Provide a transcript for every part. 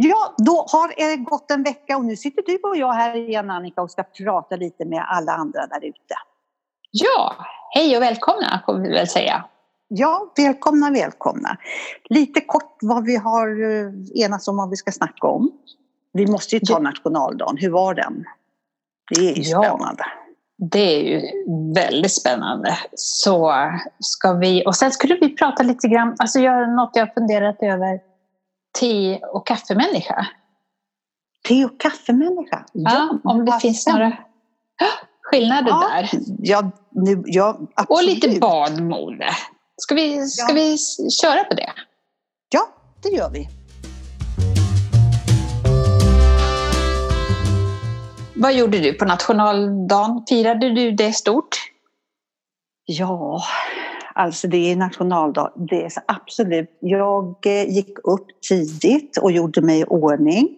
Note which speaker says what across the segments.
Speaker 1: Ja, då har det gått en vecka och nu sitter du och jag här igen Annika och ska prata lite med alla andra där ute.
Speaker 2: Ja, hej och välkomna får vi väl säga.
Speaker 1: Ja, välkomna, välkomna. Lite kort vad vi har eh, enats om vad vi ska snacka om. Vi måste ju ta ja. nationaldagen, hur var den? Det är ju spännande.
Speaker 2: Ja, det är ju väldigt spännande. Så ska vi, och sen skulle vi prata lite grann, alltså jag, något jag funderat över te och kaffemänniska.
Speaker 1: Te och kaffemänniska?
Speaker 2: Ja, om det finns några skillnader ja, där.
Speaker 1: Ja, nu, ja, absolut.
Speaker 2: Och lite badmode. Ska, vi, ska ja. vi köra på det?
Speaker 1: Ja, det gör vi.
Speaker 2: Vad gjorde du på nationaldagen? Firade du det stort?
Speaker 1: Ja, Alltså det är nationaldag, det är absolut. Jag eh, gick upp tidigt och gjorde mig i ordning.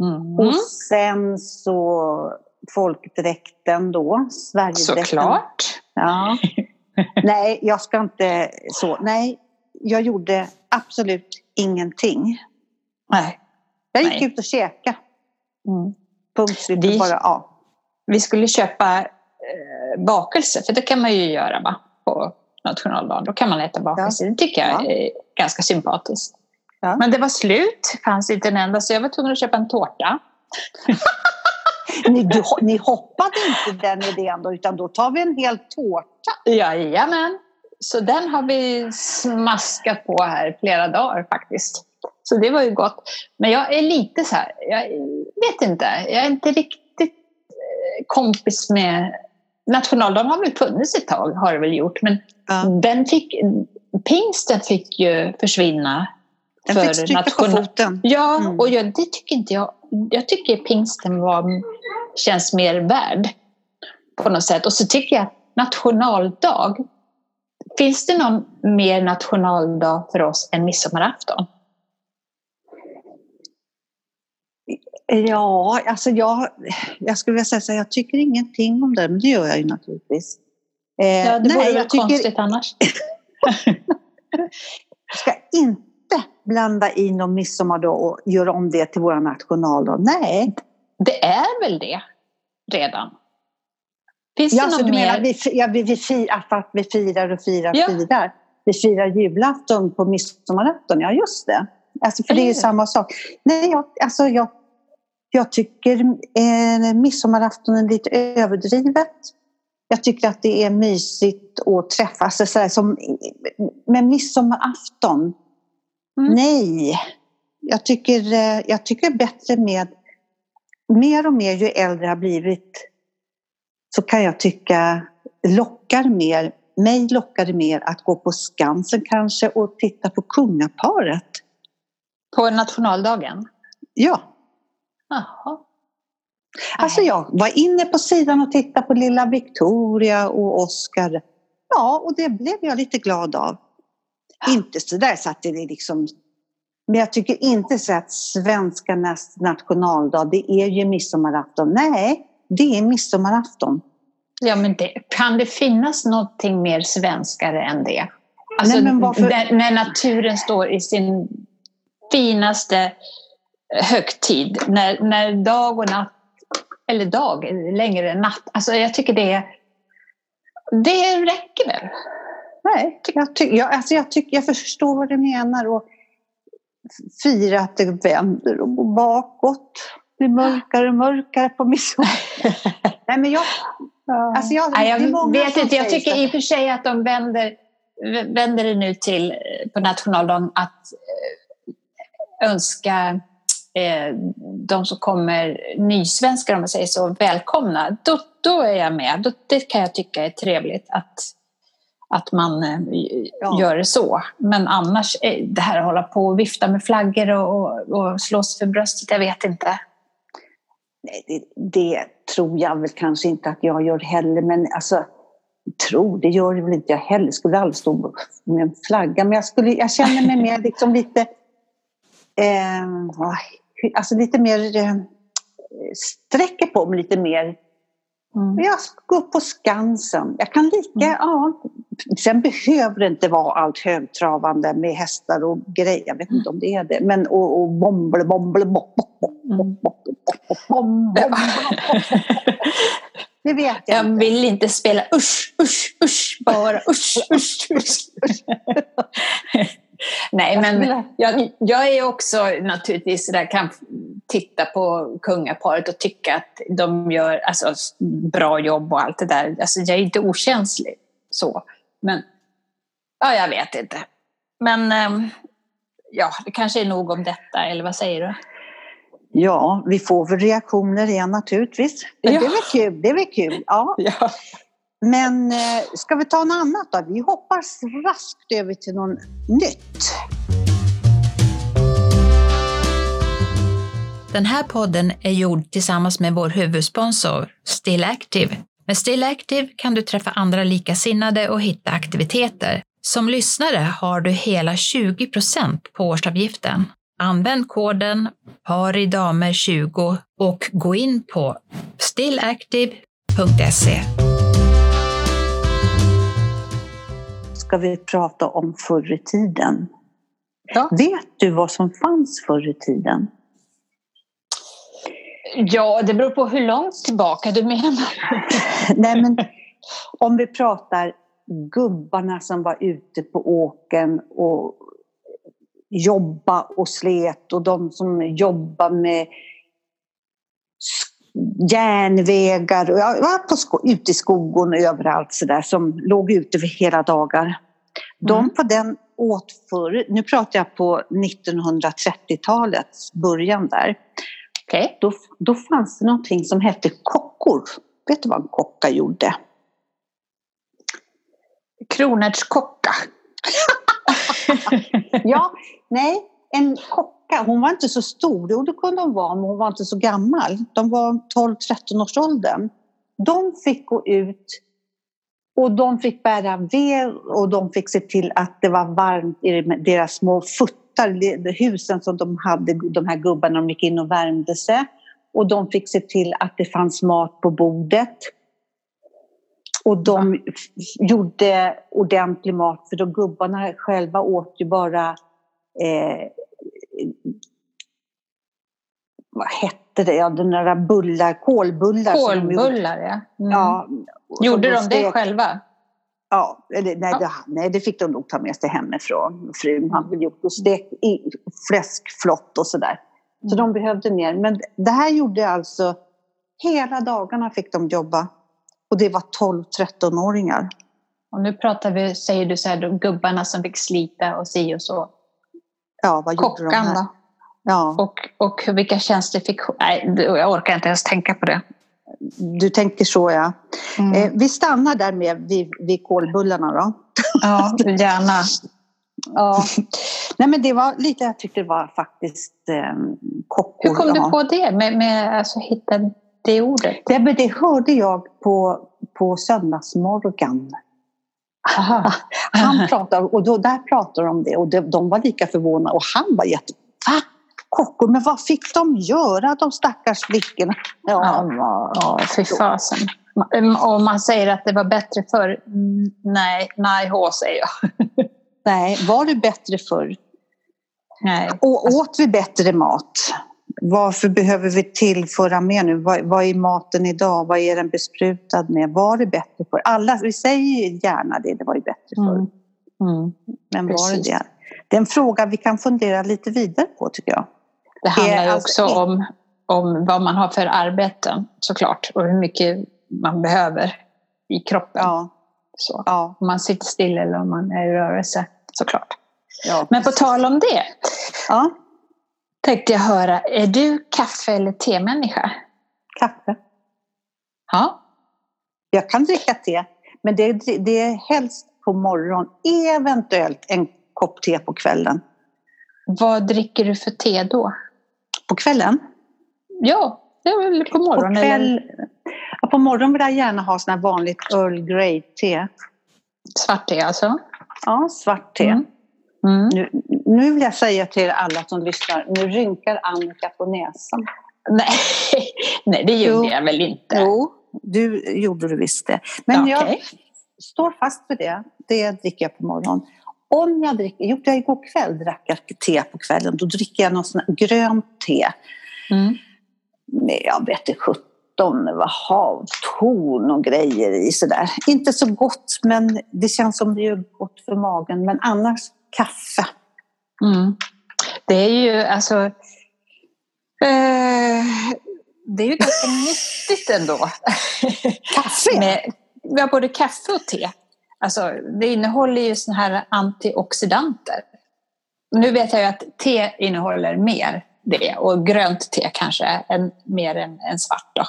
Speaker 1: Mm. Och sen så folkdräkten då, Sverigedräkten.
Speaker 2: Såklart.
Speaker 1: Ja. Nej, jag ska inte så. Nej, jag gjorde absolut ingenting.
Speaker 2: Nej.
Speaker 1: Jag gick Nej. ut och käkade. Mm. Punkt slut. Vi, bara, ja.
Speaker 2: vi skulle köpa eh, bakelse, för det kan man ju göra va? På nationaldagen. Då kan man äta bakelse. Ja. Det tycker jag ja. är ganska sympatiskt. Ja. Men det var slut, det fanns inte en enda, så jag var tvungen att köpa en tårta.
Speaker 1: ni, du, ni hoppade inte den idén då, utan då tar vi en hel tårta?
Speaker 2: Jajamän. Så den har vi smaskat på här flera dagar faktiskt. Så det var ju gott. Men jag är lite så här, jag vet inte, jag är inte riktigt eh, kompis med nationaldagen har väl funnits ett tag, har det väl gjort, men ja. den fick, pingsten fick ju försvinna.
Speaker 1: Den för fick stryka på foten.
Speaker 2: Ja, mm. och jag, det tycker inte jag. Jag tycker pingsten var, känns mer värd på något sätt. Och så tycker jag nationaldag, finns det någon mer nationaldag för oss än midsommarafton?
Speaker 1: Ja, alltså jag, jag skulle vilja säga så här, jag tycker ingenting om det, men det gör jag ju naturligtvis.
Speaker 2: Eh, ja, det vore väl konstigt annars.
Speaker 1: jag ska inte blanda in någon midsommardag och göra om det till vår nationaldag. Nej.
Speaker 2: Det är väl det redan?
Speaker 1: Finns ja, det något mer? Menar, vi, ja, vi, vi, firar, att vi firar och firar ja. firar. Vi firar julafton på midsommarafton, ja just det. Alltså, för det är ju samma sak. Nej, jag, alltså, jag jag tycker eh, midsommarafton är lite överdrivet. Jag tycker att det är mysigt att träffas. Så här, som, men midsommarafton, mm. nej. Jag tycker, eh, jag tycker bättre med... Mer och mer ju äldre jag blivit så kan jag tycka lockar mer, mig lockar det mer att gå på Skansen kanske och titta på kungaparet.
Speaker 2: På nationaldagen?
Speaker 1: Ja. Jaha. Alltså jag var inne på sidan och tittade på lilla Victoria och Oscar. Ja, och det blev jag lite glad av. Ja. Inte så där så att det är liksom... Men jag tycker inte så att svenskarnas nationaldag, det är ju midsommarafton. Nej, det är midsommarafton.
Speaker 2: Ja, men det, kan det finnas någonting mer svenskare än det? Alltså, Nej, varför... när, när naturen står i sin finaste högtid när, när dag och natt, eller dag längre än natt. Alltså jag tycker det, det räcker väl.
Speaker 1: Nej, jag, ty, jag, alltså jag, tyck, jag förstår vad du menar. Och fira att det vänder och går bakåt. Det blir mörkare och mörkare på midsommar. Nej, men jag,
Speaker 2: alltså jag, Nej, jag vet inte. Jag tycker i och för sig att de vänder, vänder det nu till på nationaldagen att eh, önska eh, de som kommer nysvenskar om man säger så, välkomna, då, då är jag med. Då, det kan jag tycka är trevligt att, att man eh, ja. gör det så. Men annars, eh, det här att hålla på och vifta med flaggor och, och, och slå sig för bröstet, jag vet inte.
Speaker 1: Nej, det, det, tror jag väl kanske inte att jag gör heller, men alltså tro, det gör väl inte jag heller. Skulle aldrig stå med en flagga. Men jag, skulle, jag känner mig mer liksom lite... Eh, alltså lite mer, eh, sträcker på mig lite mer Mm. Jag ska gå upp på Skansen. Jag kan lika, mm. ja. Sen behöver det inte vara allt högtravande med hästar och grejer. Jag vet inte om det är det. Men och, och bomble, bomble, bop, bop, bop, bop, bop, Det vet jag,
Speaker 2: jag inte. vill inte spela usch, usch, usch, bara usch, usch, usch. Nej, men jag, jag är också naturligtvis där, kan titta på kungaparet och tycka att de gör alltså, bra jobb och allt det där. Alltså, jag är inte okänslig så. Men ja, jag vet inte. Men ehm, ja, det kanske är nog om detta, eller vad säger du?
Speaker 1: Ja, vi får väl reaktioner igen naturligtvis. Men ja. det är väl kul. Det är väl kul. Ja. ja. Men eh, ska vi ta något annat då? Vi hoppar raskt över till något nytt.
Speaker 3: Den här podden är gjord tillsammans med vår huvudsponsor Still Active. Med Still Active kan du träffa andra likasinnade och hitta aktiviteter. Som lyssnare har du hela 20% på årsavgiften. Använd koden paridamer20 och gå in på stillactive.se.
Speaker 1: Ska vi prata om förr i tiden? Ja. Vet du vad som fanns förr i tiden?
Speaker 2: Ja, det beror på hur långt tillbaka du menar.
Speaker 1: Nej, men om vi pratar gubbarna som var ute på åken och jobba och slet och de som jobbar med järnvägar och jag var på ute i skogen och överallt sådär som låg ute för hela dagar. De mm. på den åt förr, nu pratar jag på 1930-talets början där. Okay. Då, då fanns det någonting som hette kockor. Vet du vad en kocka gjorde?
Speaker 2: Kronärtskocka.
Speaker 1: ja, nej, en kocka. Hon var inte så stor, jo det kunde hon vara, men hon var inte så gammal. De var 12-13 års åldern. De fick gå ut och de fick bära ved och de fick se till att det var varmt i deras små futtar, husen som de hade, de här gubbarna, de gick in och värmde sig. Och de fick se till att det fanns mat på bordet. Och de gjorde ordentlig mat, för de gubbarna själva åt ju bara eh, vad hette det, ja, den där bullar, kolbullar.
Speaker 2: Kolbullar, ja. Mm. ja. Gjorde de det själva?
Speaker 1: Ja, eller, nej, ja. Det, nej, det fick de nog ta med sig hemifrån. Frun hade gjort och stekt fläskflott och sådär. Så mm. de behövde mer. Men det här gjorde alltså, hela dagarna fick de jobba. Och det var 12-13-åringar.
Speaker 2: Och nu pratar vi, säger du så här, de gubbarna som fick slita och si och så.
Speaker 1: Ja, vad gjorde Kockan, de här? Då?
Speaker 2: Ja. Och, och vilka tjänster fick Nej, jag orkar inte ens tänka på det.
Speaker 1: Du tänker så ja. Mm. Eh, vi stannar där med vid, vid kolbullarna då.
Speaker 2: Ja, gärna.
Speaker 1: ja. Nej men det var lite, jag tyckte det var faktiskt eh, kockor.
Speaker 2: Hur kom du på det med, med alltså hitta det ordet?
Speaker 1: Det, det hörde jag på, på Söndagsmorgon. Han pratade, och då, där pratade de om det och de, de var lika förvånade och han var jätte... Va? Kockor, men vad fick de göra de stackars flickorna?
Speaker 2: Ja, ja, ja fy fasen. Och man säger att det var bättre förr. Nej, nej hå säger jag.
Speaker 1: Nej, var det bättre förr?
Speaker 2: Nej.
Speaker 1: Och åt vi bättre mat? Varför behöver vi tillföra mer nu? Vad, vad är maten idag? Vad är den besprutad med? Var det bättre förr? Alla, vi säger gärna det, det var ju bättre förr. Mm. Mm. Men var det det? Det är en fråga vi kan fundera lite vidare på tycker jag.
Speaker 2: Det handlar ju också alltså, om, om vad man har för arbete såklart och hur mycket man behöver i kroppen.
Speaker 1: Ja.
Speaker 2: Så. Ja. Om man sitter still eller om man är i rörelse såklart. Ja, Men på tal om det. Ja. Tänkte jag höra, är du kaffe eller temänniska?
Speaker 1: Kaffe.
Speaker 2: Ja.
Speaker 1: Jag kan dricka te, men det, det är helst på morgonen, eventuellt en kopp te på kvällen.
Speaker 2: Vad dricker du för te då?
Speaker 1: På kvällen?
Speaker 2: Ja, eller på morgonen. På, kväll,
Speaker 1: ja, på morgonen vill jag gärna ha sån här vanligt Earl Grey-te.
Speaker 2: Svart te alltså?
Speaker 1: Ja, svart te. Mm. Mm. Nu, nu vill jag säga till alla som lyssnar, nu rynkar Annika på näsan.
Speaker 2: Nej, nej det gjorde jo. jag väl inte.
Speaker 1: Jo, Du gjorde du visst det. Men okay. jag står fast vid det. Det dricker jag på morgonen. Om jag dricker, gjorde jag igår kväll, drack jag te på kvällen. Då dricker jag någon sån här grönt te. Mm. Med, jag vet inte, 17 vad havtorn och grejer i sådär. Inte så gott, men det känns som det gör gott för magen. Men annars kaffe.
Speaker 2: Mm. Det är ju alltså... Eh, det är ju ganska nyttigt ändå.
Speaker 1: Kaffe?
Speaker 2: Med, ja, både kaffe och te. Alltså, det innehåller ju såna här antioxidanter. Nu vet jag ju att te innehåller mer det och grönt te kanske än, mer än, än svart. Då.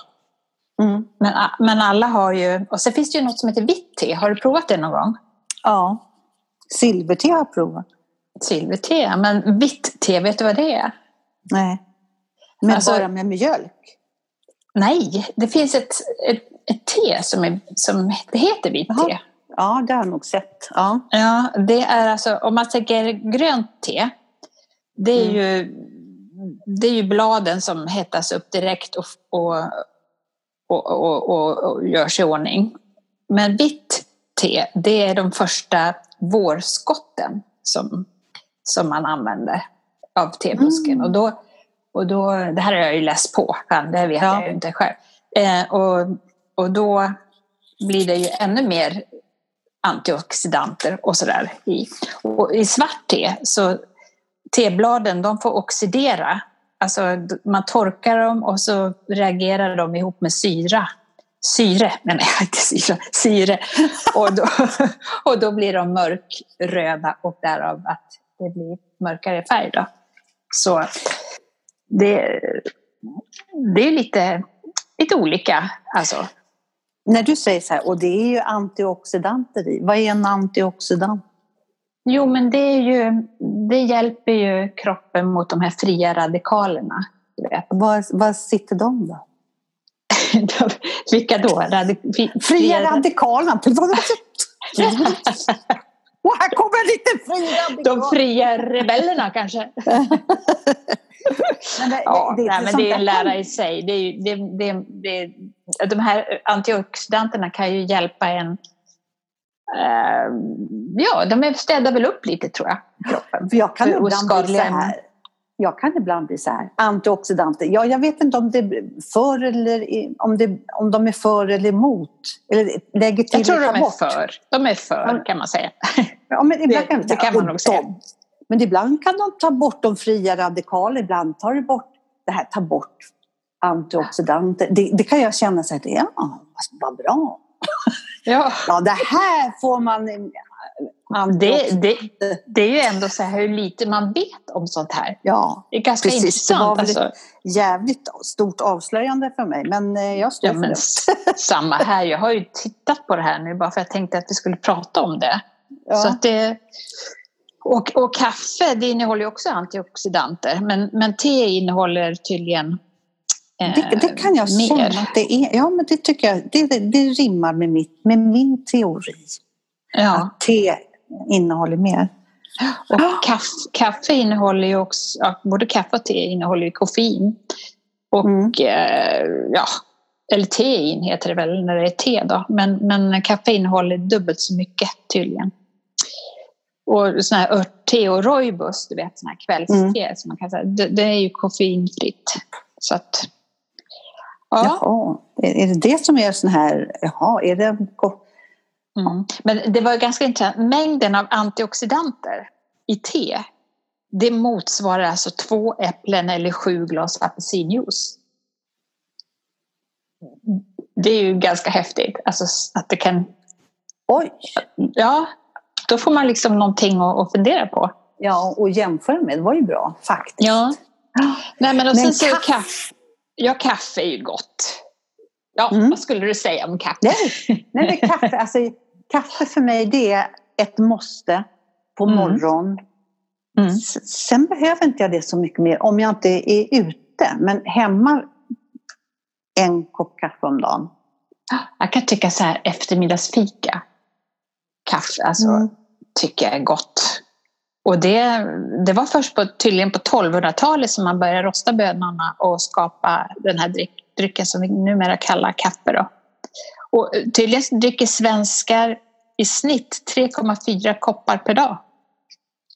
Speaker 2: Mm. Men, men alla har ju, och sen finns det ju något som heter vitt te. Har du provat det någon gång?
Speaker 1: Ja, silverte har jag provat.
Speaker 2: Silverte, men vitt te, vet du vad det är?
Speaker 1: Nej, men alltså, bara med mjölk?
Speaker 2: Nej, det finns ett, ett, ett te som, är, som det heter vitt te.
Speaker 1: Ja, det har jag nog sett. Ja.
Speaker 2: ja, det är alltså, om man tänker grönt te, det är, mm. ju, det är ju bladen som hettas upp direkt och, och, och, och, och, och görs i ordning. Men vitt te, det är de första vårskotten som, som man använder av tebusken. Mm. Och då, och då, det här har jag ju läst på, det vet ja. jag ju inte själv. Eh, och, och då blir det ju ännu mer antioxidanter och sådär i. Och i svart te, så tebladen de får oxidera. Alltså man torkar dem och så reagerar de ihop med syra. Syre, men nej, inte syra, syre. Och då, och då blir de mörkröda och därav att det blir mörkare färg. Då. Så det, det är lite, lite olika. Alltså.
Speaker 1: När du säger så här, och det är ju antioxidanter i, vad är en antioxidant?
Speaker 2: Jo, men det, är ju, det hjälper ju kroppen mot de här fria radikalerna.
Speaker 1: Var, var sitter de då?
Speaker 2: Vilka då? Radik
Speaker 1: fria, fria radikalerna? Och här kommer lite fria
Speaker 2: radikaler! De fria rebellerna kanske? men det, ja, det, det, nej, men det är en lära i sig. Det är, det, det, det, de här antioxidanterna kan ju hjälpa en uh, Ja, de städar väl upp lite tror jag.
Speaker 1: Kroppen. Jag kan ibland bli så här. Jag kan ibland bli så här. Antioxidanter. Ja, jag vet inte om det är för eller om, det, om de är för eller emot. Eller lägger till
Speaker 2: jag tror de är bort. för. De är för kan man säga.
Speaker 1: Ja, men ibland det, kan, det kan man nog säga. Men ibland kan de ta bort de fria radikalerna, ibland tar de bort det här, ta bort antioxidanter. Det, det kan jag känna så att, ja, vad bra. Ja. ja, det här får man
Speaker 2: det, det, det, är ju ändå så här hur lite man vet om sånt här.
Speaker 1: Ja,
Speaker 2: det är ganska precis. intressant. Det var alltså.
Speaker 1: jävligt stort avslöjande för mig, men eh, jag står ja, för det.
Speaker 2: Samma här, jag har ju tittat på det här nu bara för att jag tänkte att vi skulle prata om det. Ja. Så att det och, och kaffe det innehåller ju också antioxidanter men, men te innehåller tydligen
Speaker 1: eh, det, det, kan jag mer. att det är. Ja, men det tycker jag. Det, det, det rimmar med, mitt, med min teori. Ja. Att te innehåller mer.
Speaker 2: Och kaffe, kaffe innehåller ju också, ja, både kaffe och te innehåller ju koffein. Och mm. eh, ja, eller tein heter det väl när det är te då. Men, men kaffe innehåller dubbelt så mycket tydligen. Och sån här örtte och rooibos, du vet sån här kvällste mm. som man kan säga, det, det, är ju koffeinfritt. Så att,
Speaker 1: ja. Jaha, är det det som är sån här, jaha, är det
Speaker 2: Mm. Men det var ganska intressant, mängden av antioxidanter i te det motsvarar alltså två äpplen eller sju glas apelsinjuice. Det är ju ganska häftigt, alltså att det kan...
Speaker 1: Oj!
Speaker 2: Ja, då får man liksom någonting att, fundera på.
Speaker 1: Ja, och jämföra med, det var ju bra faktiskt.
Speaker 2: Ja. Nej, men och men sen kaffe. kaffe. Ja, kaffe är ju gott. Ja, mm. vad skulle du säga om kaffe?
Speaker 1: Nej, nej men kaffe, alltså, kaffe för mig det är ett måste på mm. morgonen. Mm. Sen behöver inte jag det så mycket mer om jag inte är ute. Men hemma en kopp kaffe om dagen.
Speaker 2: Jag kan tycka så här eftermiddagsfika kaffe, alltså, mm. tycker jag är gott. Och det, det var först på, tydligen på 1200-talet som man började rosta bönorna och skapa den här dryck, drycken som vi numera kallar kaffe. Då. Och tydligen dricker svenskar i snitt 3,4 koppar per dag.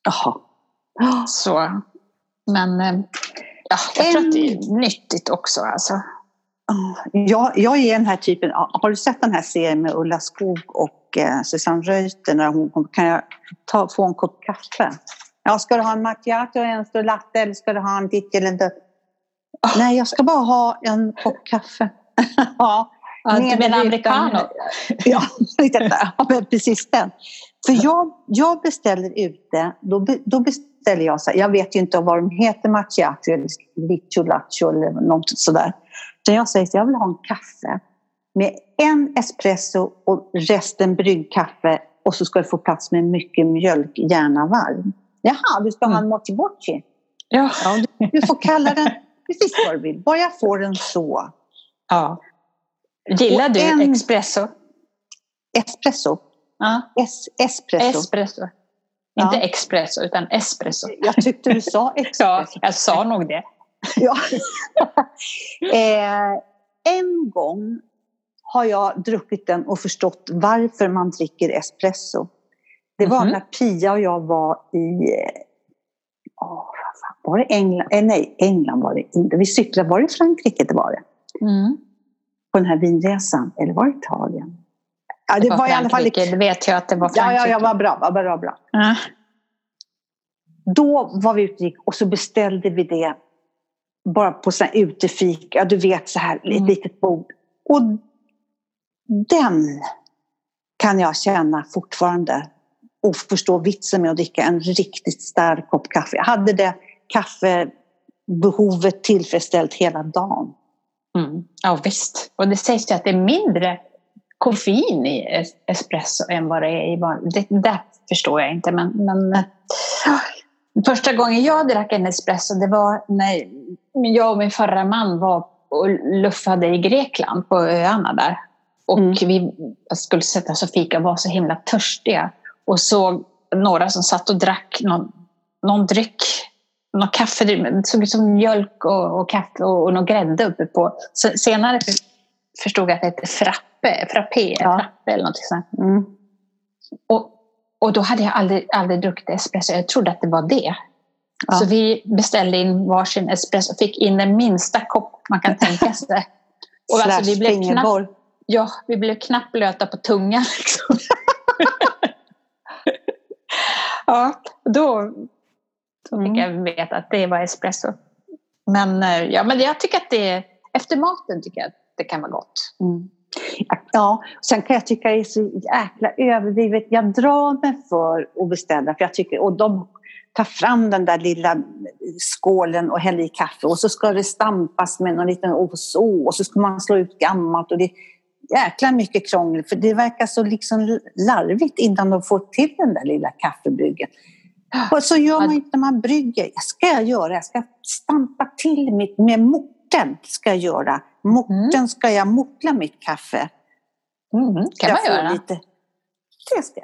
Speaker 1: Jaha.
Speaker 2: Så, men eh, ja, jag tror att det är nyttigt också. Alltså.
Speaker 1: Jag, jag är den här typen, har du sett den här serien med Ulla Skog och eh, Susanne Reuter när hon kan jag ta, få en kopp kaffe? Ja, ska du ha en macchiato, en stor latte eller ska du ha en ditt eller en Oh. Nej, jag ska bara ha en kopp kaffe.
Speaker 2: ja, ja, du menar americano?
Speaker 1: ja, ja, precis den. För jag, jag beställer ute, då, då beställer jag så här, jag vet ju inte vad de heter, macchiato eller liccio lattio eller något sådär. Så jag säger att jag vill ha en kaffe med en espresso och resten bryggkaffe och så ska det få plats med mycket mjölk, gärna varm. Jaha, du ska ha en mm. mochi mochi? Ja. ja du, du, får kalla den precis vad du vill, bara jag får den så.
Speaker 2: Ja. Gillar och du en... espresso?
Speaker 1: Espresso?
Speaker 2: Ja.
Speaker 1: Es espresso.
Speaker 2: Espresso. Inte ja. espresso, utan espresso.
Speaker 1: Jag tyckte du sa espresso.
Speaker 2: ja, jag sa nog det.
Speaker 1: ja. eh, en gång har jag druckit den och förstått varför man dricker espresso. Det var mm -hmm. när Pia och jag var i oh, var det England? Eh, nej, England var det inte. Vi cyklade, var det Frankrike det var det? Mm. På den här vinresan, eller var det Italien?
Speaker 2: Ja, det, det var, var i alla fall... Det vet jag att det var Frankrike.
Speaker 1: Ja, ja, ja var bra. Var bra, bra. Mm. Då var vi ute och så beställde vi det bara på sån utefik, ja du vet så här, ett mm. litet bord. Och den kan jag känna fortfarande och förstå vitsen med att dricka en riktigt stark kopp kaffe. Jag hade det kaffebehovet tillfredsställt hela dagen.
Speaker 2: Mm. Ja visst, och det sägs ju att det är mindre koffein i espresso än vad det är i vanlig. Det, det förstår jag inte men, men äh, Första gången jag drack en espresso det var när jag och min förra man var och luffade i Grekland på öarna där. Och mm. vi skulle sätta oss och fika och var så himla törstiga. Och såg några som satt och drack någon, någon dryck, någon kaffe. Det såg ut som mjölk och, och kaffe och, och någon grädde uppe på. Senare förstod jag att det hette frappe, frappé, ja. frappe eller något sånt. Mm. Och, och då hade jag aldrig, aldrig druckit espresso. Jag trodde att det var det. Ja. Så vi beställde in varsin espresso och fick in den minsta kopp man kan tänka sig.
Speaker 1: Och alltså, vi blev knappt,
Speaker 2: ja, vi blev knappt blöta på tungan. Liksom. ja, då, då fick mm. jag veta att det var espresso. Men, eh, ja, men jag tycker att det, efter maten tycker jag att det kan vara gott. Mm.
Speaker 1: Ja, sen kan jag tycka det är så jäkla överdrivet. Jag drar mig för att beställa, för jag tycker, och de tar fram den där lilla skålen och häller i kaffe och så ska det stampas med någon liten och så, och så ska man slå ut gammalt och det är jäkla mycket krångel för det verkar så liksom larvigt innan de får till den där lilla kaffebryggen. Och så gör man inte när man brygger. Det ska jag göra, jag ska stampa till mitt med morten. Ska jag göra. Morten mm. ska jag mortla mitt kaffe.
Speaker 2: Mm, kan man göra. Lite...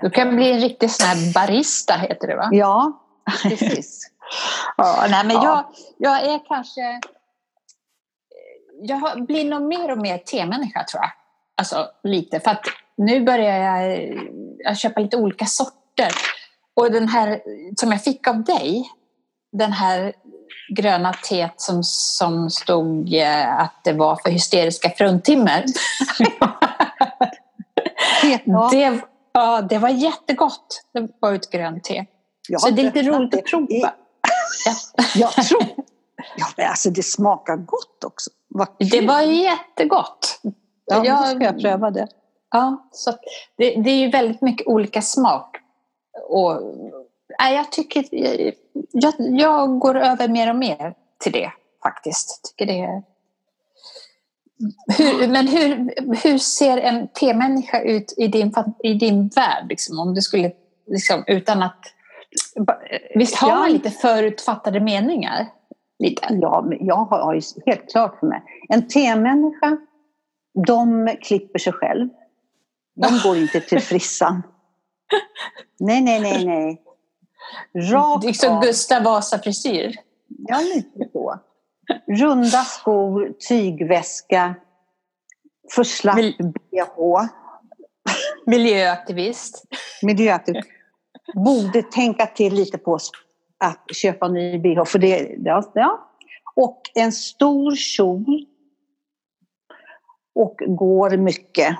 Speaker 2: Du kan bli en riktig sån här barista, heter det va?
Speaker 1: Ja, precis.
Speaker 2: ja, nej, men ja. jag, jag är kanske... Jag blir nog mer och mer temänniska tror jag. Alltså lite, för att nu börjar jag, jag köpa lite olika sorter. Och den här som jag fick av dig, den här gröna teet som, som stod eh, att det var för hysteriska fruntimmer. det, ja, det var jättegott. Det var ett grönt te. Så det är lite roligt att prova.
Speaker 1: jag tror... Ja, alltså det smakar gott också.
Speaker 2: Det var jättegott.
Speaker 1: Ja, jag, då ska jag pröva det.
Speaker 2: Ja, så det, det är ju väldigt mycket olika smak. Och, nej, jag tycker... Jag, jag går över mer och mer till det faktiskt. Tycker det hur, men hur, hur ser en temänniska ut i din, i din värld? Liksom, om du skulle, liksom, utan att... Visst har man lite förutfattade meningar? Lite.
Speaker 1: Ja, jag har ju helt klart för mig. En temänniska, de klipper sig själv. De går inte till frissan. Nej, nej, nej, nej.
Speaker 2: Rakt liksom Gustav Vasa-frisyr?
Speaker 1: Ja, lite så. Runda skor, tygväska, för slapp Mil bh.
Speaker 2: Miljöaktivist.
Speaker 1: Miljöaktivist. Borde tänka till lite på att köpa ny bh. För det, ja. Och en stor kjol. Och går mycket.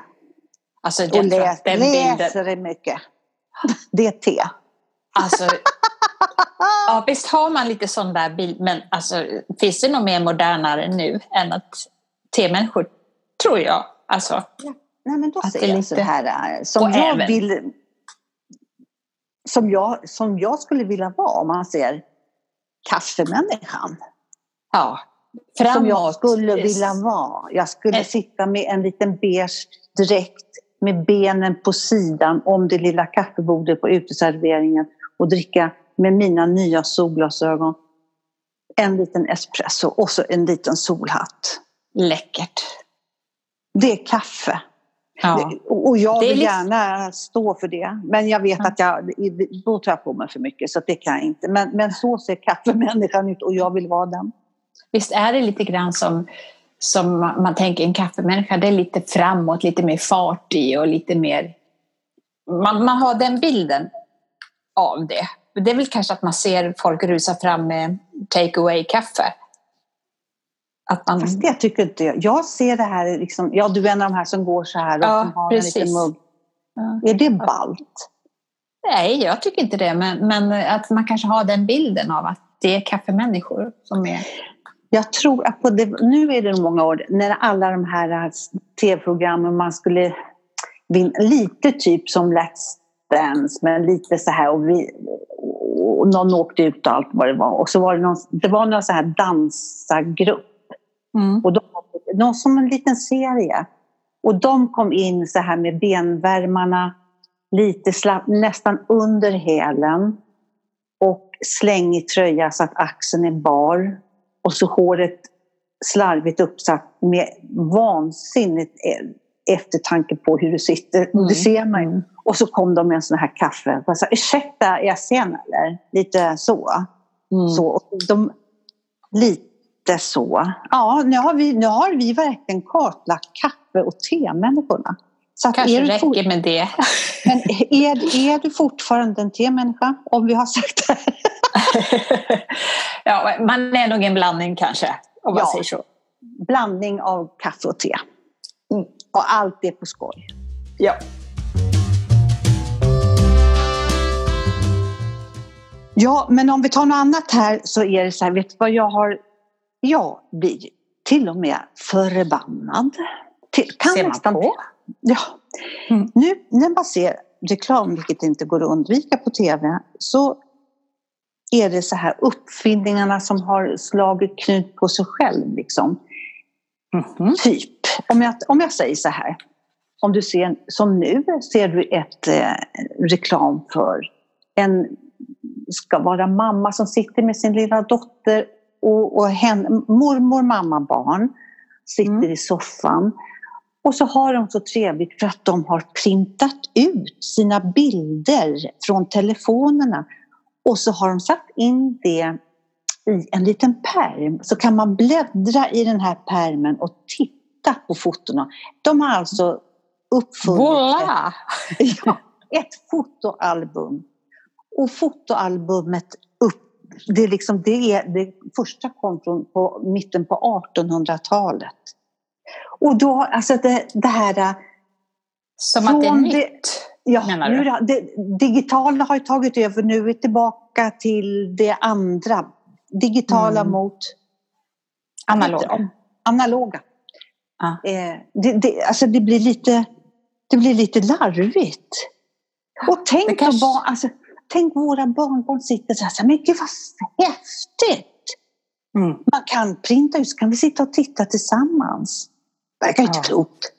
Speaker 2: Alltså,
Speaker 1: och läs, läser mycket. Det är te.
Speaker 2: Alltså, ja, visst har man lite sån där bild, men alltså, finns det något mer modernare nu än att te-människor, tror jag. Alltså,
Speaker 1: ja. Nej, men då säger jag lite... så här, som jag även... vill... Som jag, som jag skulle vilja vara om man ser kaffemänniskan.
Speaker 2: Ja,
Speaker 1: framåt. Som jag skulle vilja vara. Jag skulle sitta med en liten beige dräkt med benen på sidan om det lilla kaffebordet på uteserveringen och dricka med mina nya solglasögon en liten espresso och så en liten solhatt.
Speaker 2: Läckert.
Speaker 1: Det är kaffe. Ja. Och jag vill gärna stå för det. Men jag vet att jag, då tar jag på mig för mycket så det kan jag inte. Men, men så ser kaffemänniskan ut och jag vill vara den.
Speaker 2: Visst är det lite grann som, som man tänker en kaffemänniska, det är lite framåt, lite mer fart i och lite mer... Man, man har den bilden av det. Det är väl kanske att man ser folk rusa fram med take away-kaffe.
Speaker 1: Att man... Fast det tycker inte jag. Jag ser det här, liksom, ja du är en av de här som går så här och ja, som har precis. en liten mugg. Ja. Är det balt?
Speaker 2: Nej, jag tycker inte det. Men, men att man kanske har den bilden av att det är kaffemänniskor som är...
Speaker 1: Jag tror att på det, nu är det många år, när alla de här tv-programmen man skulle vinna, lite typ som Let's Dance, men lite så här och, vi, och någon åkte ut och allt vad det var. Och så var det någon, det var någon så här dansargrupp Mm. Och de, de, som en liten serie. Och de kom in så här med benvärmarna lite slapp, nästan under hälen och slängig tröja så att axeln är bar. Och så håret slarvigt uppsatt med vansinnigt eftertanke på hur du sitter. Mm. Det ser man ju. Mm. Och så kom de med en sån här kaffe. Jag sa, ursäkta, är jag sen eller? Lite så. Mm. så. De, lite så. Ja, nu har vi, nu har vi verkligen kartlagt kaffe och temänniskorna.
Speaker 2: Så Kanske räcker med det.
Speaker 1: Men är, är du fortfarande en temänniska? Om vi har sagt det.
Speaker 2: ja, man är nog en blandning kanske, om man ja, säger så.
Speaker 1: Blandning av kaffe och te. Mm. Och allt är på skoj.
Speaker 2: Ja.
Speaker 1: Ja, men om vi tar något annat här så är det så här, vet du vad jag har jag blir till och med förbannad. Till, kan
Speaker 2: ser man på?
Speaker 1: Ja. Mm. Nu när man ser reklam, vilket inte går att undvika på tv, så är det så här uppfinningarna som har slagit knut på sig själv. Liksom. Mm. Typ, om jag, om jag säger så här. Om du ser, som nu ser du ett eh, reklam för en ska vara mamma som sitter med sin lilla dotter och, och hen, mormor, mamma, barn sitter mm. i soffan. Och så har de så trevligt för att de har printat ut sina bilder från telefonerna. Och så har de satt in det i en liten perm. Så kan man bläddra i den här permen och titta på fotona. De har alltså uppfunnit ett, ja, ett fotoalbum. Och fotoalbumet det, är liksom, det, är, det första kom från på mitten på 1800-talet. Och då, alltså det, det här...
Speaker 2: Som att det är nytt?
Speaker 1: Ja? Nu, det, digitala har ju tagit över. Nu är vi tillbaka till det andra. Digitala mm. mot...
Speaker 2: Analoga.
Speaker 1: Analoga. Ah. Eh, det, det, alltså det blir lite, det blir lite larvigt. Och tänk kanske... vara... Alltså, tänk våra barnbarn sitter så här, men gud vad häftigt! Mm. Man kan printa ut, så kan vi sitta och titta tillsammans. Det verkar inte ja. klokt.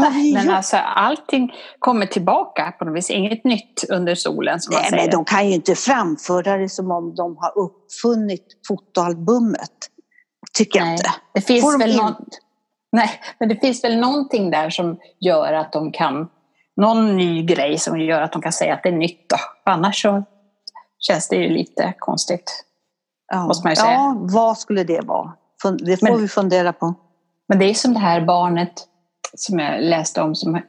Speaker 2: Men alltså allting kommer tillbaka på något vis, inget nytt under solen som
Speaker 1: Nej,
Speaker 2: man säger.
Speaker 1: men de kan ju inte framföra det som om de har uppfunnit fotoalbumet. Tycker Nej, jag inte.
Speaker 2: Det finns väl något... Nej, men det finns väl någonting där som gör att de kan någon ny grej som gör att de kan säga att det är nytt. Då. Annars så känns det ju lite konstigt.
Speaker 1: Ja, måste man ju säga. ja vad skulle det vara? Det får men, vi fundera på.
Speaker 2: Men det är som det här barnet som jag läste om som äh,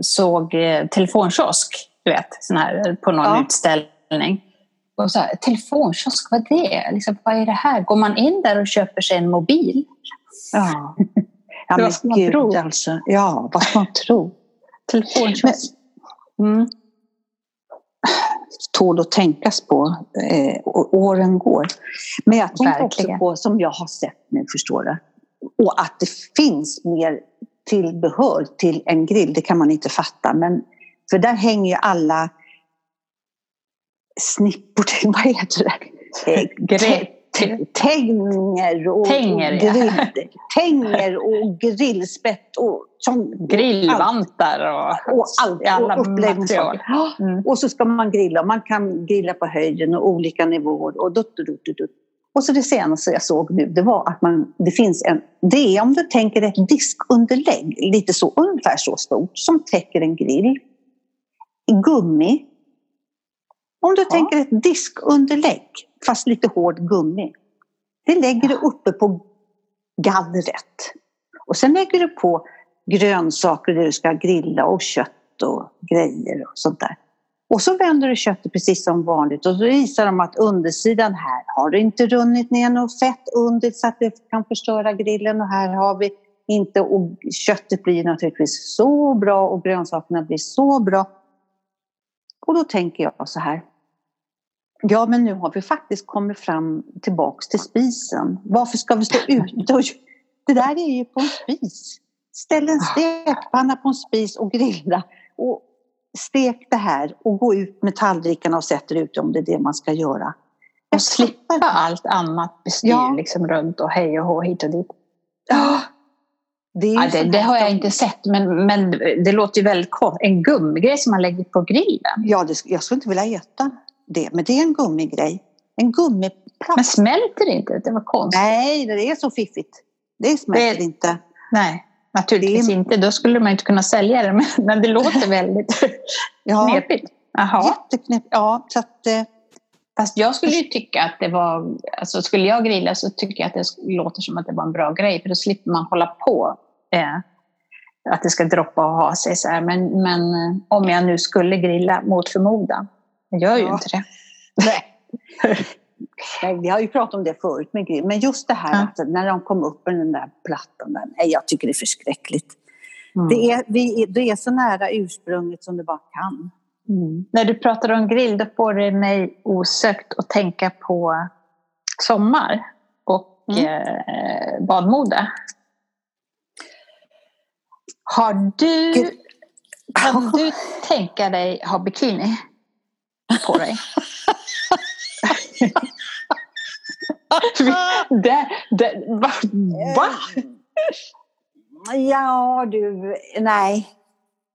Speaker 2: såg eh, telefonkiosk, du vet, sån här, på någon ja. utställning. Och så här, telefonkiosk, vad är det? Liksom, vad är det här? Går man in där och köper sig en mobil?
Speaker 1: Ja, ja men gud tro. alltså. Ja, vad ska man tro?
Speaker 2: Telefonkiosk.
Speaker 1: Mm. Tål att tänkas på. Eh, åren går. Men jag tänker också på, som jag har sett nu, förstår du. Och att det finns mer tillbehör till en grill, det kan man inte fatta. Men, för där hänger ju alla snippor till, vad heter det? Tänger och,
Speaker 2: tänger,
Speaker 1: och grill, ja. tänger och grillspett och
Speaker 2: sån, grillvantar och,
Speaker 1: och allt. Alla och material. Mm. Och så ska man grilla. Man kan grilla på höjden och olika nivåer. Och, dutt, dutt, dutt. Och så det senaste jag såg nu, det var att man, det finns en... Det är om du tänker ett diskunderlägg, lite så, ungefär så stort, som täcker en grill. I gummi om du ja. tänker ett diskunderlägg, fast lite hård gummi. Det lägger du uppe på gallret. Och sen lägger du på grönsaker där du ska grilla och kött och grejer och sånt där. Och så vänder du köttet precis som vanligt och så visar de att undersidan här har det inte runnit ner något fett under så att det kan förstöra grillen och här har vi inte och köttet blir naturligtvis så bra och grönsakerna blir så bra. Och då tänker jag så här, Ja, men nu har vi faktiskt kommit fram tillbaks till spisen. Varför ska vi stå ute och... Det där är ju på en spis. Ställ en stekpanna på en spis och grilla. Och stek det här och gå ut med tallrikarna och sätt ut om det är det man ska göra.
Speaker 2: Och slippa allt annat bestyr ja. liksom runt och hej och hå hit och dit. Ja. Det, ja, det, det har jag inte sett, men, men det låter ju väldigt konstigt. En gummigrej som man lägger på grillen.
Speaker 1: Ja, det, jag skulle inte vilja äta det, men det är en gummigrej. En gummiplast.
Speaker 2: Men smälter inte? Det var konstigt.
Speaker 1: Nej, det är så fiffigt. Det smälter det, inte.
Speaker 2: Nej, naturligtvis det inte. Då skulle man inte kunna sälja det, men, men det låter väldigt ja, knepigt.
Speaker 1: Jaha. Jätteknepigt. Ja, så att, eh...
Speaker 2: Fast jag skulle ju tycka att det var, alltså skulle jag grilla så tycker jag att det låter som att det var en bra grej, för då slipper man hålla på. Eh, att det ska droppa och ha sig så här. Men, men eh, om jag nu skulle grilla mot förmodan, jag gör ju ja. inte det.
Speaker 1: Nej. Vi har ju pratat om det förut. Men just det här ja. att när de kom upp med den där plattan, där, nej, jag tycker det är förskräckligt. Mm. Det, är, vi, det är så nära ursprunget som det bara kan.
Speaker 2: Mm. När du pratar om grill, då får det mig osökt att tänka på sommar och mm. eh, badmode. Har du, kan du tänka dig ha bikini? på dig. det, det, va? va?
Speaker 1: Ja du, nej.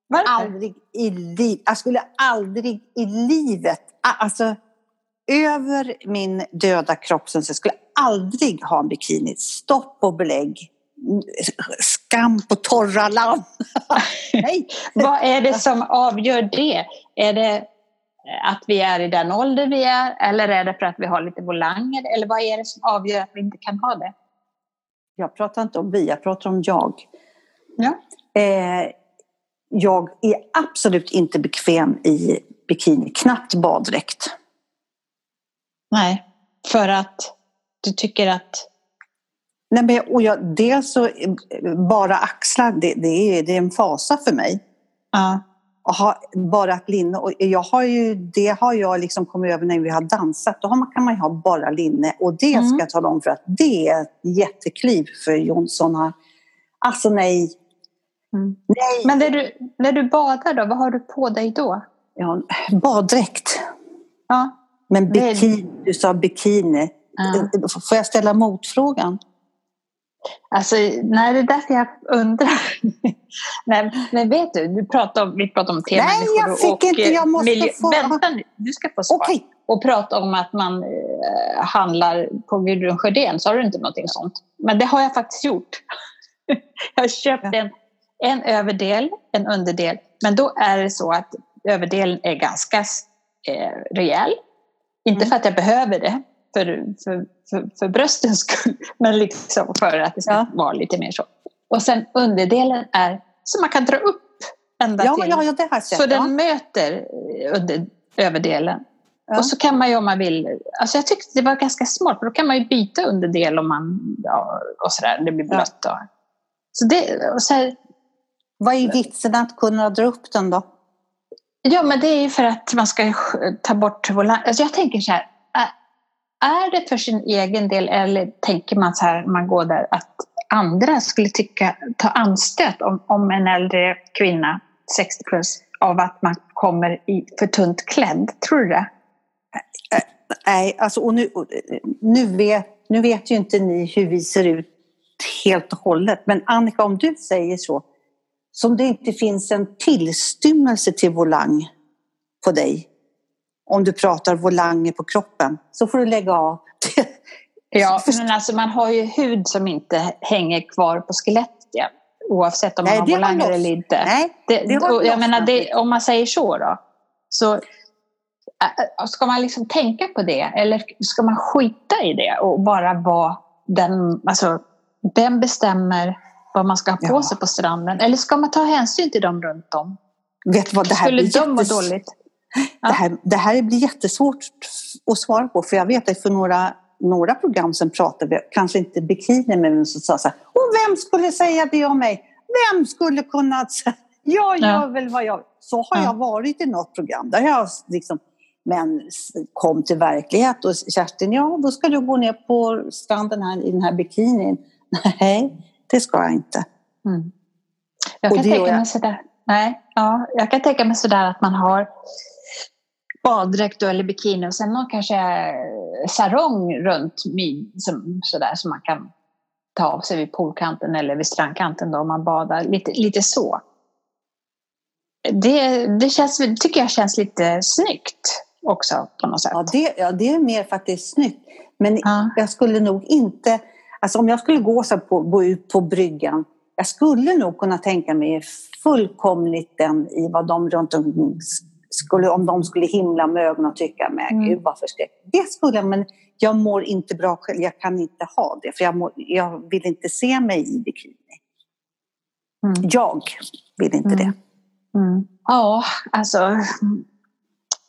Speaker 1: Varför? Aldrig i livet. Jag skulle aldrig i livet, alltså över min döda kropp, så jag skulle aldrig ha en bikini. Stopp och belägg. Skam på torra land.
Speaker 2: Nej. Vad är det som avgör det? Är det att vi är i den ålder vi är eller är det för att vi har lite volanger eller vad är det som avgör att vi inte kan ha det?
Speaker 1: Jag pratar inte om vi, jag pratar om jag.
Speaker 2: Ja.
Speaker 1: Eh, jag är absolut inte bekväm i bikini, knappt baddräkt.
Speaker 2: Nej, för att du tycker att
Speaker 1: Nej, men, och jag, dels så, bara axlar, det, det, är, det är en fasa för mig.
Speaker 2: Ja
Speaker 1: ha bara ett linne. Och jag har ju, det har jag liksom kommit över när vi har dansat. Då kan man ju ha bara linne. Och det mm. ska jag tala om för att det är ett jättekliv för Jonsson. Här. Alltså nej.
Speaker 2: Mm. nej. Men när du, när du badar då, vad har du på dig då?
Speaker 1: Ja, baddräkt.
Speaker 2: Ja.
Speaker 1: Men bikini, du sa bikini. Ja. Får jag ställa motfrågan?
Speaker 2: Alltså, nej, det är därför jag undrar. nej, men vet du, du pratar om, vi pratar om
Speaker 1: Nej, jag fick inte, jag måste miljö. få...
Speaker 2: Vänta nu, du ska få svar.
Speaker 1: Okay.
Speaker 2: Och prata om att man eh, handlar på Gudrun Sjödén, sa du inte någonting sånt? Men det har jag faktiskt gjort. jag har köpt ja. en, en överdel, en underdel, men då är det så att överdelen är ganska eh, rejäl. Inte mm. för att jag behöver det, för, för, för, för bröstens skull, men liksom för att det ska ja. vara lite mer så. och sen underdelen är så man kan dra upp ända
Speaker 1: ja,
Speaker 2: till.
Speaker 1: Ja, ja, det har
Speaker 2: så den möter under, överdelen. Ja. Och så kan man ju om man vill, alltså jag tyckte det var ganska smart, för då kan man ju byta underdel om man, ja, och sådär, det blir blött då. Så det, och så här,
Speaker 1: Vad är vitsen att kunna dra upp den då?
Speaker 2: Ja, men det är ju för att man ska ta bort volang. Alltså jag tänker så här, är det för sin egen del eller tänker man så här, man går där, att andra skulle tycka, ta anstöt om, om en äldre kvinna, 60 plus, av att man kommer i för tunt klädd? Tror du det?
Speaker 1: Nej, alltså, och nu, nu, vet, nu vet ju inte ni hur vi ser ut helt och hållet. Men Annika, om du säger så, som det inte finns en tillstymmelse till volang på dig, om du pratar volanger på kroppen, så får du lägga av.
Speaker 2: ja, men alltså man har ju hud som inte hänger kvar på skelettet oavsett om man Nej, har volanger eller inte.
Speaker 1: Nej, det, det
Speaker 2: och, jag menar, det, om man säger så då, så ska man liksom tänka på det eller ska man skita i det och bara vara den, alltså vem bestämmer vad man ska ha på ja. sig på stranden? Eller ska man ta hänsyn till dem runt om?
Speaker 1: Vet vad, det här
Speaker 2: Skulle
Speaker 1: de
Speaker 2: må dåligt?
Speaker 1: Ja. Det, här, det här blir jättesvårt att svara på för jag vet att för några, några program sen pratade vi, kanske inte bikini, men så sa så här, och vem skulle säga det om mig? Vem skulle kunna säga, jag gör ja. väl vad jag Så har ja. jag varit i något program. Där jag liksom, men kom till verklighet och Kerstin, ja då ska du gå ner på stranden här i den här bikinin. Nej, det ska jag inte. Mm.
Speaker 2: Jag kan tänka mig sådär, nej, ja, jag kan tänka mig sådär att man har baddräkt eller bikini och sen någon kanske sarong runt min, som, sådär som man kan ta av sig vid poolkanten eller vid strandkanten då om man badar. Lite, lite så. Det, det känns, tycker jag känns lite snyggt också på något sätt.
Speaker 1: Ja, det, ja, det är mer faktiskt snyggt. Men ja. jag skulle nog inte Alltså om jag skulle gå, så på, gå ut på bryggan, jag skulle nog kunna tänka mig fullkomligt den i vad de runt omkring skulle, om de skulle himla med ögonen och tycka, men mm. gud vad förskräckligt. Det skulle jag, men jag mår inte bra själv, jag kan inte ha det, för jag, mår, jag vill inte se mig i bikini. Mm. Jag vill inte mm. det.
Speaker 2: Mm. Ja, alltså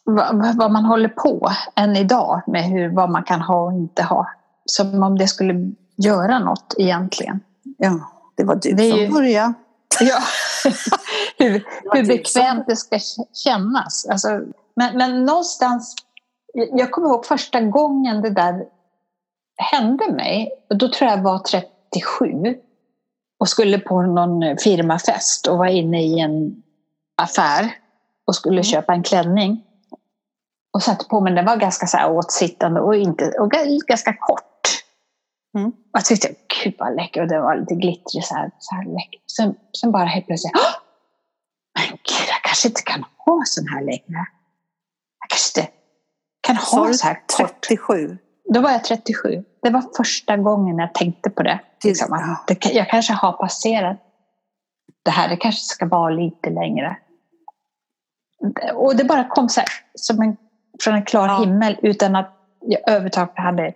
Speaker 2: vad, vad, man håller på än idag med hur, vad man kan ha och inte ha. Som om det skulle göra något egentligen.
Speaker 1: Ja, det var du det som ju... började.
Speaker 2: Ja, hur, hur bekvämt det ska kännas. Alltså, men, men någonstans, jag kommer ihåg första gången det där hände mig. Då tror jag var 37 och skulle på någon firmafest och var inne i en affär och skulle mm. köpa en klänning. Och satte på mig, den var ganska så åtsittande och, inte, och ganska kort. Mm. Jag tyckte, gud vad läcker och det var lite glittrig så här. Så här läcker. Sen, sen bara helt plötsligt, Åh! men gud jag kanske inte kan ha sån här längre. Jag kanske inte kan ha så här kort.
Speaker 1: 37?
Speaker 2: Då var jag 37. Det var första gången jag tänkte på det. Liksom, att det jag kanske har passerat det här, det kanske ska vara lite längre. Och det bara kom så här, som en, från en klar ja. himmel utan att jag överhuvudtaget hade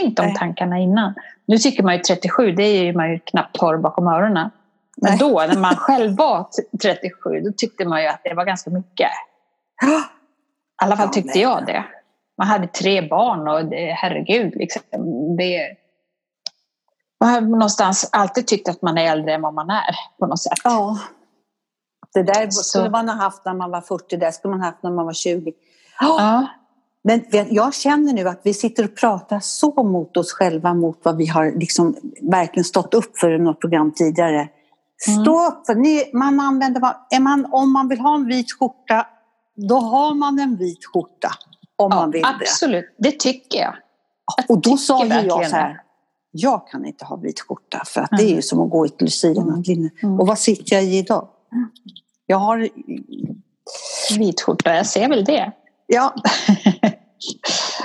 Speaker 2: tänkt de tankarna innan. Nu tycker man ju 37, det är ju man ju knappt torr bakom öronen. Men Nej. då, när man själv var 37, då tyckte man ju att det var ganska mycket. I alla fall tyckte jag det. Man hade tre barn och det, herregud, liksom, det, man har någonstans alltid tyckt att man är äldre än vad man är på något sätt.
Speaker 1: Ja. Det där skulle man ha haft när man var 40, det skulle man ha haft när man var 20.
Speaker 2: Ja.
Speaker 1: Men jag känner nu att vi sitter och pratar så mot oss själva mot vad vi har liksom verkligen stått upp för i något program tidigare. Stå mm. upp för, ni, man använder, är man, om man vill ha en vit skjorta, då har man en vit skjorta. Om ja, man vill
Speaker 2: absolut. det. Det tycker jag.
Speaker 1: jag och då sa ju jag så här, jag kan inte ha vit skjorta för att mm. det är ju som att gå i ett lucianattlinne. Mm. mm. Och vad sitter jag i idag? Jag har...
Speaker 2: Vit skjorta, jag ser väl det.
Speaker 1: Ja.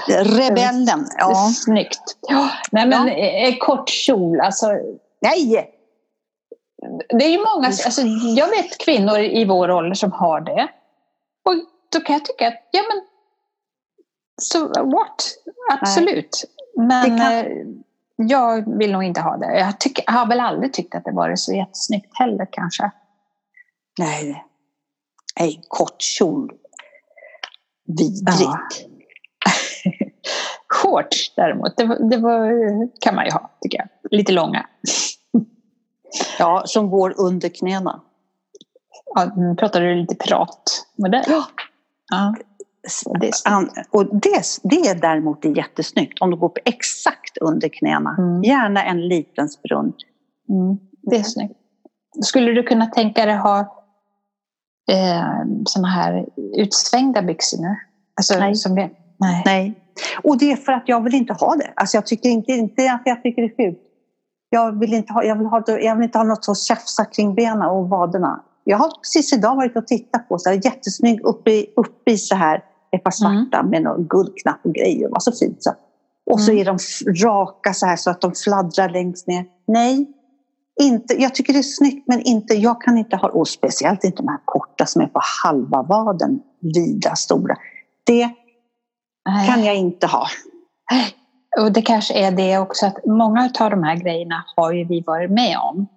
Speaker 1: Rebellen. Ja.
Speaker 2: Snyggt. Ja. Nej men ja. kort kjol, alltså.
Speaker 1: Nej!
Speaker 2: Det är ju många, alltså, jag vet kvinnor i vår ålder som har det. Och då kan jag tycka att, ja men, so what? Absolut. Nej. Men kan... Eh, jag vill nog inte ha det. Jag, tycker, jag har väl aldrig tyckt att det varit så jättesnyggt heller kanske.
Speaker 1: Nej, nej kort kjol. Vidrigt. Ja.
Speaker 2: Shorts däremot, det, det var, kan man ju ha tycker jag. Lite långa.
Speaker 1: Ja, som går under knäna.
Speaker 2: Ja, nu pratar du lite piratmodell. Ja.
Speaker 1: ja. Det och det, det däremot är jättesnyggt om du går på exakt under knäna. Mm. Gärna en liten sprunt.
Speaker 2: Mm. Det är snyggt. Skulle du kunna tänka dig ha eh, såna här utsvängda byxor nu?
Speaker 1: Alltså, nej. Som det, nej. nej. Och det är för att jag vill inte ha det. Alltså jag tycker inte, inte att jag tycker det är fult. Jag vill inte ha, jag vill ha, jag vill inte ha något så tjafsa kring benen och vaderna. Jag har precis idag varit och tittat på så här, jättesnygg uppe i, uppe i så här ett par svarta mm. med någon guldknapp och grejer. Det var så fint. Så. Och mm. så är de raka så här så att de fladdrar längst ner. Nej, inte, jag tycker det är snyggt men inte, jag kan inte ha, och speciellt inte de här korta som är på halva vaden, vida, stora. Det Nej. kan jag inte ha.
Speaker 2: Och det kanske är det också att många av de här grejerna har ju vi varit med om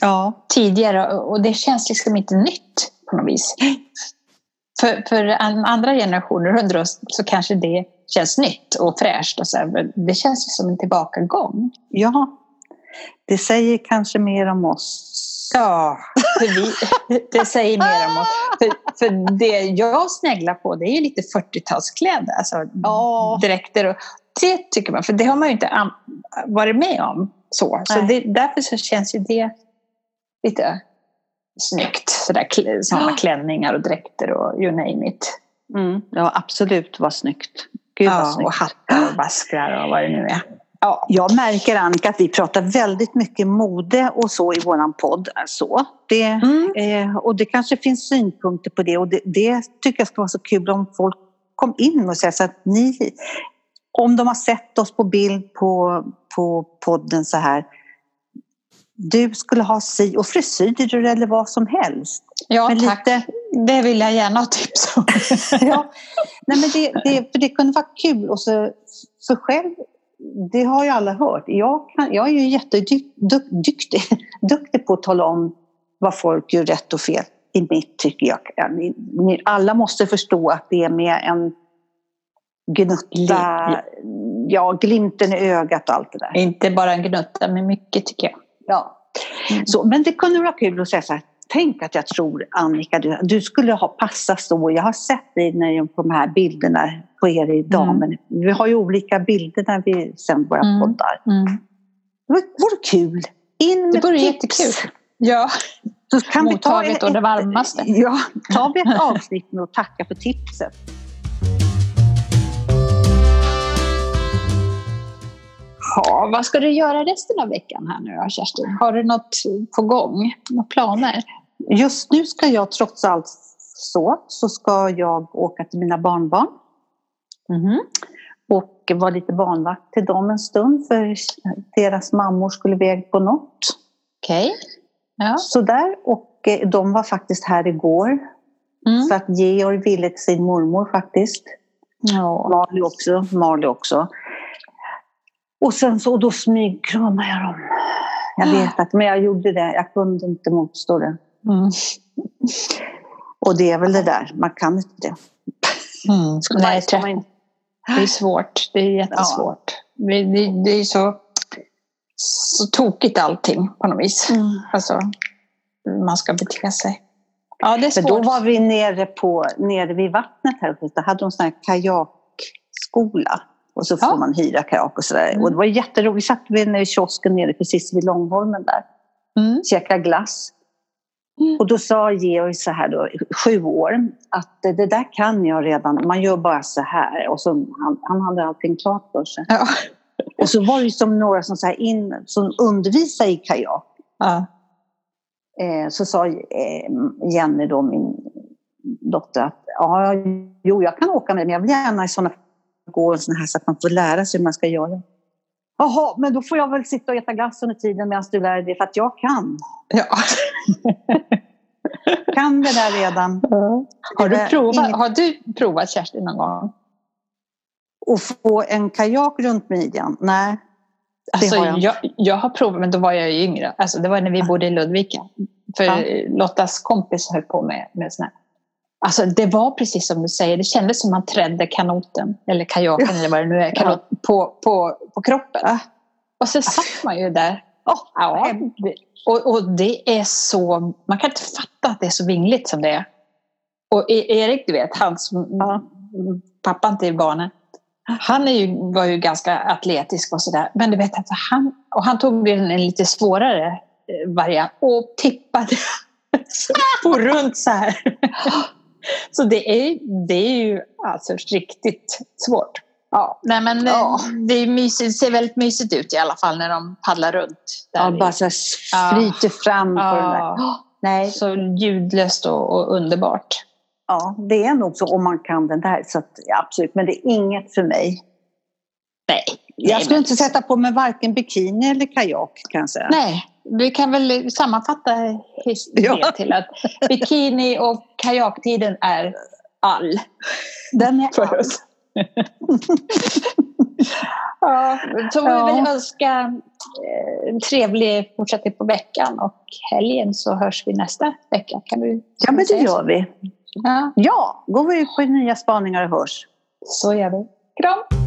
Speaker 2: ja. tidigare och det känns liksom inte nytt på något vis. För, för andra generationer under oss så kanske det känns nytt och fräscht. Och så här, det känns som en tillbakagång.
Speaker 1: Ja, det säger kanske mer om oss.
Speaker 2: Ja, vi, det säger mer om oss. För, för det jag sneglar på det är ju lite 40-talskläder, alltså oh. dräkter. Och, det tycker man, för det har man ju inte varit med om. Så, så det, därför så känns ju det lite snyggt. Sådär, sådana ja. klänningar och dräkter och you name it.
Speaker 1: Mm, ja, absolut vad snyggt. Gud ja, vad snyggt.
Speaker 2: Och hattar och baskrar och vad det nu är.
Speaker 1: Ja, jag märker Annika att vi pratar väldigt mycket mode och så i våran podd. Så. Det, mm. eh, och det kanske finns synpunkter på det och det, det, tycker jag ska vara så kul om folk kom in och säger så att ni, om de har sett oss på bild på, på podden så här, du skulle ha si och frisyrer eller vad som helst.
Speaker 2: Ja men tack, lite... det vill jag gärna ha tips om.
Speaker 1: ja. Nej, men det, det, för det kunde vara kul och så, för själv det har ju alla hört. Jag, kan, jag är ju jätteduktig duktig på att tala om vad folk gör rätt och fel. I mitt tycker jag. Alla måste förstå att det är med en gnutta, ja, glimten i ögat och allt det där.
Speaker 2: Inte bara en gnutta, men mycket tycker jag.
Speaker 1: Ja. Mm. Så, men det kunde vara kul att säga så här, tänk att jag tror Annika, du, du skulle ha passat så. Jag har sett dig när, på de här bilderna på er idag. Mm. Men vi har ju olika bilder när vi sen våra mm. poddar. Mm. Det vore kul. In med
Speaker 2: det vore jättekul. Ja. Så kan Mottaget vi ta ett, och det varmaste.
Speaker 1: Ja, tar vi ett avsnitt med att tacka för tipset.
Speaker 2: Ja, vad ska du göra resten av veckan här nu då, Kerstin? Har du något på gång? Några planer?
Speaker 1: Just nu ska jag trots allt så, så ska jag åka till mina barnbarn. Mm. Och vara lite barnvakt till dem en stund för deras mammor skulle iväg på något.
Speaker 2: Okej. Okay.
Speaker 1: Ja. Sådär. Och eh, de var faktiskt här igår. Mm. För att Georg ville till sin mormor faktiskt. Ja. Marley också. Marley också. Och sen så, och då smygkramade jag dem. Jag vet att, men jag gjorde det. Jag kunde inte motstå det. Mm. Och det är väl det där, man kan inte det.
Speaker 2: Mm. Nej, man, det är svårt. Det är jättesvårt. Ja. Det, det, det, är så, så tokigt allting på något vis. Mm. Alltså, man ska bete sig.
Speaker 1: Ja, det är svårt. För då var vi nere, på, nere vid vattnet här uppe. Då hade de sån här kajakskola. Och så får ja. man hyra kajak och sådär. Mm. Och det var jätteroligt. Vi satt vid kiosken nere precis vid Långholmen där. Mm. Käkade glass. Mm. Och då sa Georg så här då, sju år, att det där kan jag redan, man gör bara så här. Och så, han, han hade allting klart för sig. Ja. Och så var det som några som, så här in, som undervisade i kajak. Ja. Eh, så sa eh, Jenny då, min dotter, att ja, jo, jag kan åka med men jag vill gärna i sådana gå en sån här så att man får lära sig hur man ska göra. Jaha, men då får jag väl sitta och äta glass under tiden medan du lär dig det, för att jag kan. Ja. kan det där redan. Ja.
Speaker 2: Har, du provat, har du provat Kerstin någon gång?
Speaker 1: Att få en kajak runt midjan? Nej.
Speaker 2: Alltså, har jag. Jag, jag. har provat, men då var jag ju yngre. Alltså, det var när vi bodde i Ludvika. För ja. Lottas kompis höll på med, med sån här. Alltså, det var precis som du säger, det kändes som man trädde kanoten, eller kajaken eller vad det nu är, kanot, ja. på, på, på kroppen. Och så satt man ju där. Oh, ja, och, och det är så, man kan inte fatta att det är så vingligt som det är. Och e- Erik, du vet, hans ja. pappan till barnen, han är ju, var ju ganska atletisk och sådär. Men du vet, alltså han, och han tog en, en lite svårare eh, variant och tippade på runt så här. Så det är, det är ju alltså riktigt svårt. Ja, nej men ja. det är mysigt, ser väldigt mysigt ut i alla fall när de paddlar runt.
Speaker 1: ja, bara så flyter fram på ja. den där.
Speaker 2: Nej. Så ljudlöst och, och, underbart.
Speaker 1: Ja, det är nog så om man kan den där. Så att, ja, absolut, men det är inget för mig.
Speaker 2: Nej.
Speaker 1: Jag skulle inte sätta på mig varken bikini eller kajak kan jag säga.
Speaker 2: Nej, vi kan väl sammanfatta det ja. till att bikini och kajaktiden är all.
Speaker 1: Den är oss.
Speaker 2: Ja, så ja. vi önska eh, trevlig fortsättning på veckan och helgen så hörs vi nästa vecka. Kan du
Speaker 1: ja, men det gör vi. Ja. ja, går vi ut på nya spaningar och hörs.
Speaker 2: Så gör vi. Kram!